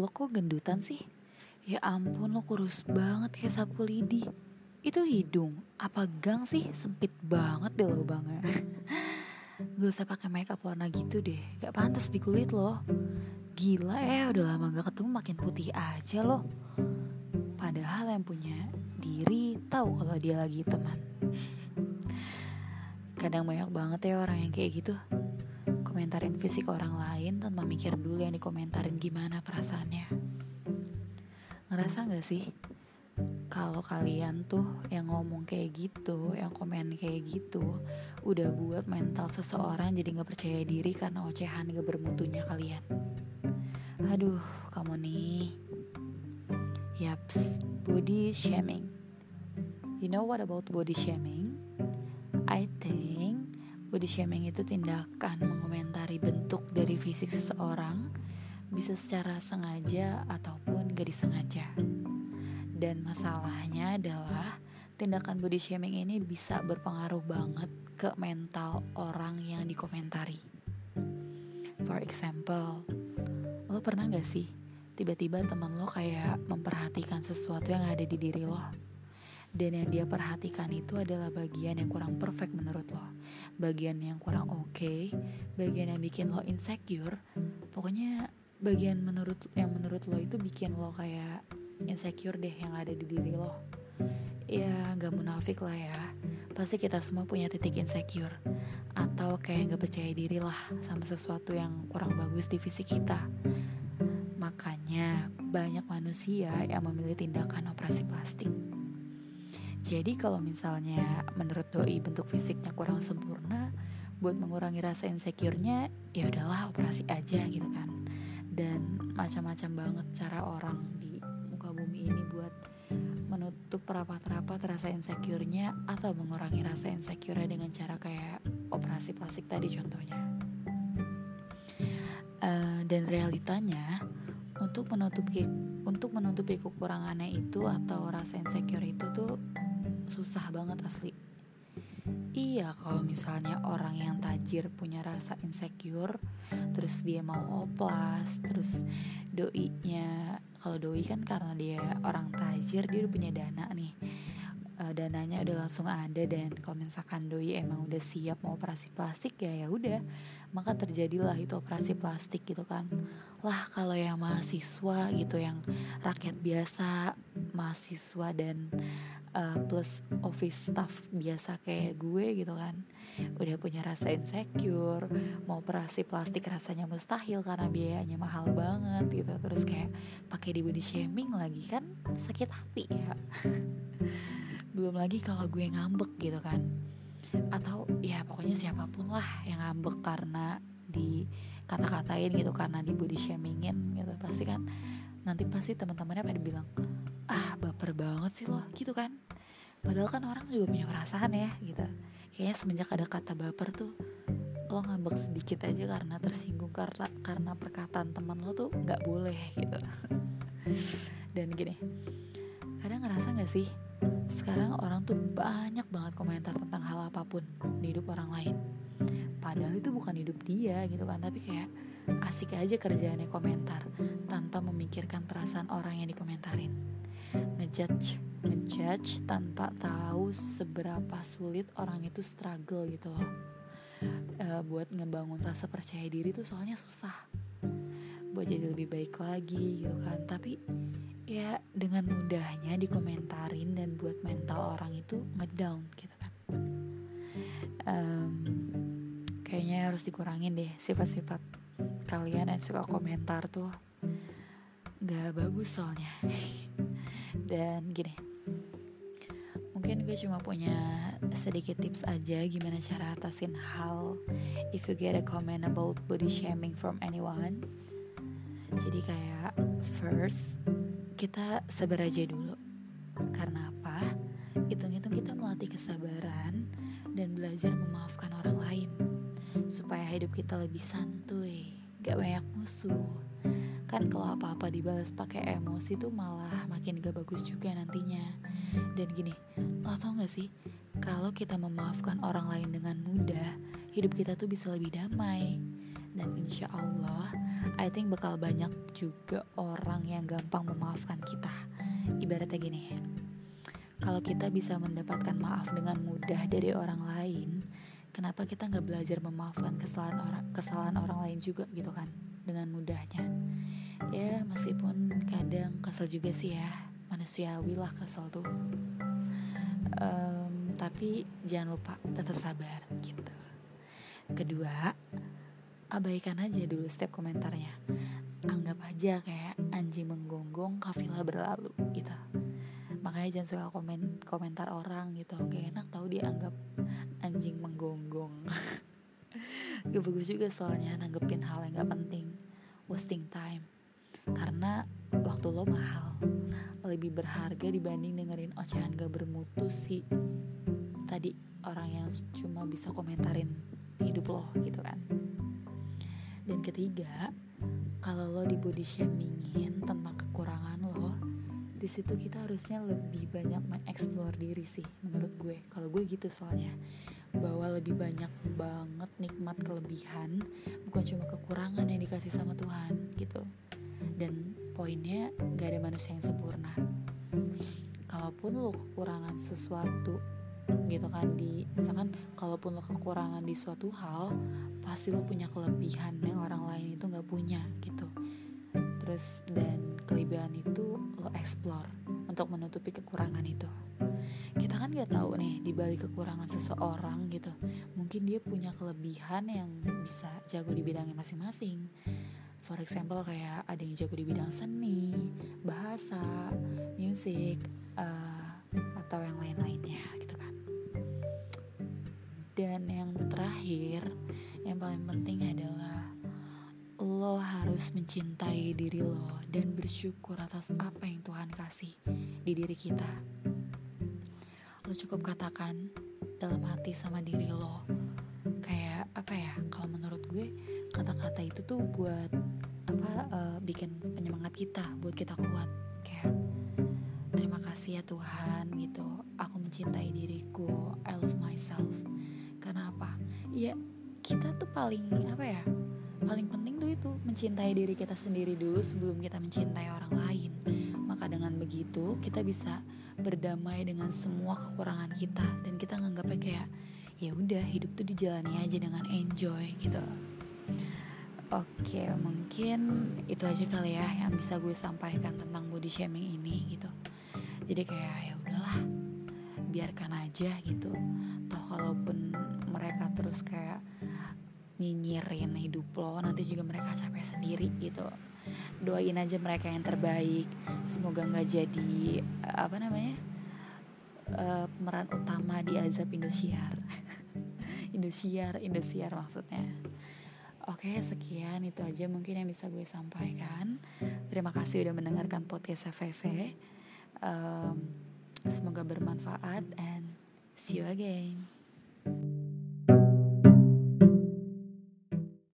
lo kok gendutan sih? Ya ampun lo kurus banget kayak sapu lidi. Itu hidung, apa gang sih? Sempit banget deh lo bangnya. Gak usah pakai makeup warna gitu deh. Gak pantas di kulit lo. Gila ya udah lama gak ketemu makin putih aja lo. Padahal yang punya diri tahu kalau dia lagi teman. Kadang banyak banget ya orang yang kayak gitu komentarin fisik orang lain tanpa mikir dulu yang dikomentarin gimana perasaannya. Ngerasa gak sih kalau kalian tuh yang ngomong kayak gitu, yang komen kayak gitu, udah buat mental seseorang jadi gak percaya diri karena ocehan gak bermutunya kalian. Aduh, kamu nih. Yaps, body shaming. You know what about body shaming? Body shaming itu tindakan mengomentari bentuk dari fisik seseorang bisa secara sengaja ataupun gak disengaja. Dan masalahnya adalah tindakan body shaming ini bisa berpengaruh banget ke mental orang yang dikomentari. For example, lo pernah gak sih tiba-tiba teman lo kayak memperhatikan sesuatu yang ada di diri lo? Dan yang dia perhatikan itu adalah bagian yang kurang perfect menurut lo. Bagian yang kurang oke okay, bagian yang bikin lo insecure. Pokoknya bagian menurut yang menurut lo itu bikin lo kayak insecure deh yang ada di diri lo. Ya gak munafik lah ya. Pasti kita semua punya titik insecure. Atau kayak gak percaya diri lah sama sesuatu yang kurang bagus di fisik kita. Makanya banyak manusia yang memilih tindakan operasi plastik jadi kalau misalnya menurut doi bentuk fisiknya kurang sempurna, buat mengurangi rasa insecure-nya, ya udahlah operasi aja gitu kan. Dan macam-macam banget cara orang di muka bumi ini buat menutup rapat-rapat rasa insecure-nya atau mengurangi rasa insecure dengan cara kayak operasi plastik tadi contohnya. Uh, dan realitanya untuk menutupi untuk menutupi kekurangannya itu atau rasa insecure itu tuh susah banget asli. Iya kalau misalnya orang yang tajir punya rasa insecure Terus dia mau oplas Terus doinya Kalau doi kan karena dia orang tajir Dia udah punya dana nih. Uh, Dananya udah langsung ada Dan kalau misalkan doi emang udah siap mau operasi plastik ya ya udah. Maka terjadilah itu operasi plastik gitu kan. Lah kalau yang mahasiswa gitu Yang rakyat biasa Mahasiswa dan plus office staff biasa kayak gue gitu kan. Udah punya rasa insecure mau operasi plastik rasanya mustahil karena biayanya mahal banget gitu. Terus kayak pakai di body shaming lagi kan sakit hati ya. Belum lagi kalau gue ngambek gitu kan. Atau ya pokoknya siapa pun lah yang ngambek karena di kata-katain gitu karena di body shamingin gitu. Pasti kan nanti pasti teman-temannya pada bilang ah baper banget sih lo gitu kan padahal kan orang juga punya perasaan ya gitu. Kayaknya semenjak ada kata baper tuh lo ngambek sedikit aja karena tersinggung karena karena perkataan teman lo tuh nggak boleh gitu. Dan gini kadang ngerasa nggak sih sekarang orang tuh banyak banget komentar tentang hal apa pun di hidup orang lain. Padahal itu bukan hidup dia gitu kan. Tapi kayak asik aja kerjaannya komentar tanpa memikirkan perasaan orang yang dikomentarin. Ngejudge ngejudge tanpa tahu seberapa sulit orang itu struggle gitu loh. E, buat ngebangun rasa percaya diri tuh soalnya susah. Buat jadi lebih baik lagi gitu kan. Tapi ya dengan mudahnya dikomentarin dan buat mental orang itu ngedown gitu kan. Um, kayaknya harus dikurangin deh sifat-sifat kalian yang suka komentar tuh. Gak bagus soalnya. Dan gini mungkin gue cuma punya sedikit tips aja gimana cara atasin hal if you get a comment about body shaming from anyone. Jadi kayak first kita sabar aja dulu. Karena apa? Hitung-hitung kita melatih kesabaran dan belajar memaafkan orang lain supaya hidup kita lebih santuy gak banyak musuh kan kalau apa-apa dibalas pakai emosi tuh malah makin gak bagus juga nantinya. Dan gini lo tau gak sih? Kalau kita memaafkan orang lain dengan mudah hidup kita tuh bisa lebih damai. Dan insya Allah I think bakal banyak juga orang yang gampang memaafkan kita. Ibaratnya gini kalau kita bisa mendapatkan maaf dengan mudah dari orang lain kenapa kita nggak belajar memaafkan kesalahan orang kesalahan orang lain juga gitu kan? Dengan mudahnya. ya meskipun kadang kesel juga sih ya. Manusiawi lah kesel tuh. Um, tapi jangan lupa tetap sabar gitu. Kedua abaikan aja dulu setiap komentarnya. Anggap aja kayak anjing menggonggong kafilah berlalu gitu. Makanya jangan suka komen komentar orang gitu. Gak enak tau dianggap anjing menggonggong. Gak bagus juga soalnya nanggepin hal yang gak penting. Wasting time karena waktu lo mahal lebih berharga dibanding dengerin ocehan gak bermutu sih. Tadi orang yang cuma bisa komentarin hidup lo gitu kan. Dan ketiga kalau lo di body shamingin tentang kekurangan lo di situ kita harusnya lebih banyak mengeksplor diri sih menurut gue. Kalau gue gitu soalnya. Bahwa lebih banyak banget nikmat kelebihan bukan cuma kekurangan yang dikasih sama Tuhan gitu dan poinnya gak ada manusia yang sempurna. Kalaupun lo kekurangan sesuatu gitu kan di misalkan kalaupun lo kekurangan di suatu hal pasti lo punya kelebihan yang orang lain itu nggak punya gitu. Terus dan kelebihan itu lo explore untuk menutupi kekurangan itu. Kita kan nggak tahu nih di balik kekurangan seseorang gitu mungkin dia punya kelebihan yang bisa jago di bidangnya masing-masing for example kayak ada yang jago di bidang seni bahasa musik uh, atau yang lain-lainnya dan yang terakhir, yang paling penting adalah lo harus mencintai diri lo dan bersyukur atas apa yang Tuhan kasih di diri kita. Lo cukup katakan dalam hati sama diri lo. Kayak apa ya? Kalau menurut gue kata-kata itu tuh buat apa uh, bikin penyemangat kita, buat kita kuat. Kayak terima kasih ya Tuhan gitu. Aku mencintai diriku. I love myself karena apa ya kita tuh paling apa ya paling penting tuh itu mencintai diri kita sendiri dulu sebelum kita mencintai orang lain maka dengan begitu kita bisa berdamai dengan semua kekurangan kita dan kita nganggapnya kayak ya udah hidup tuh dijalani aja dengan enjoy gitu Oke, mungkin itu aja kali ya yang bisa gue sampaikan tentang body shaming ini gitu. Jadi kayak ya udahlah, biarkan aja gitu. Toh kalaupun mereka terus kayak nyinyirin hidup lo nanti juga mereka capek sendiri gitu doain aja mereka yang terbaik semoga nggak jadi apa namanya uh, pemeran utama di azab Indosiar Indosiar Indosiar maksudnya Oke sekian. Itu aja mungkin yang bisa gue sampaikan. Terima kasih udah mendengarkan podcast FVV um, Semoga bermanfaat and see you again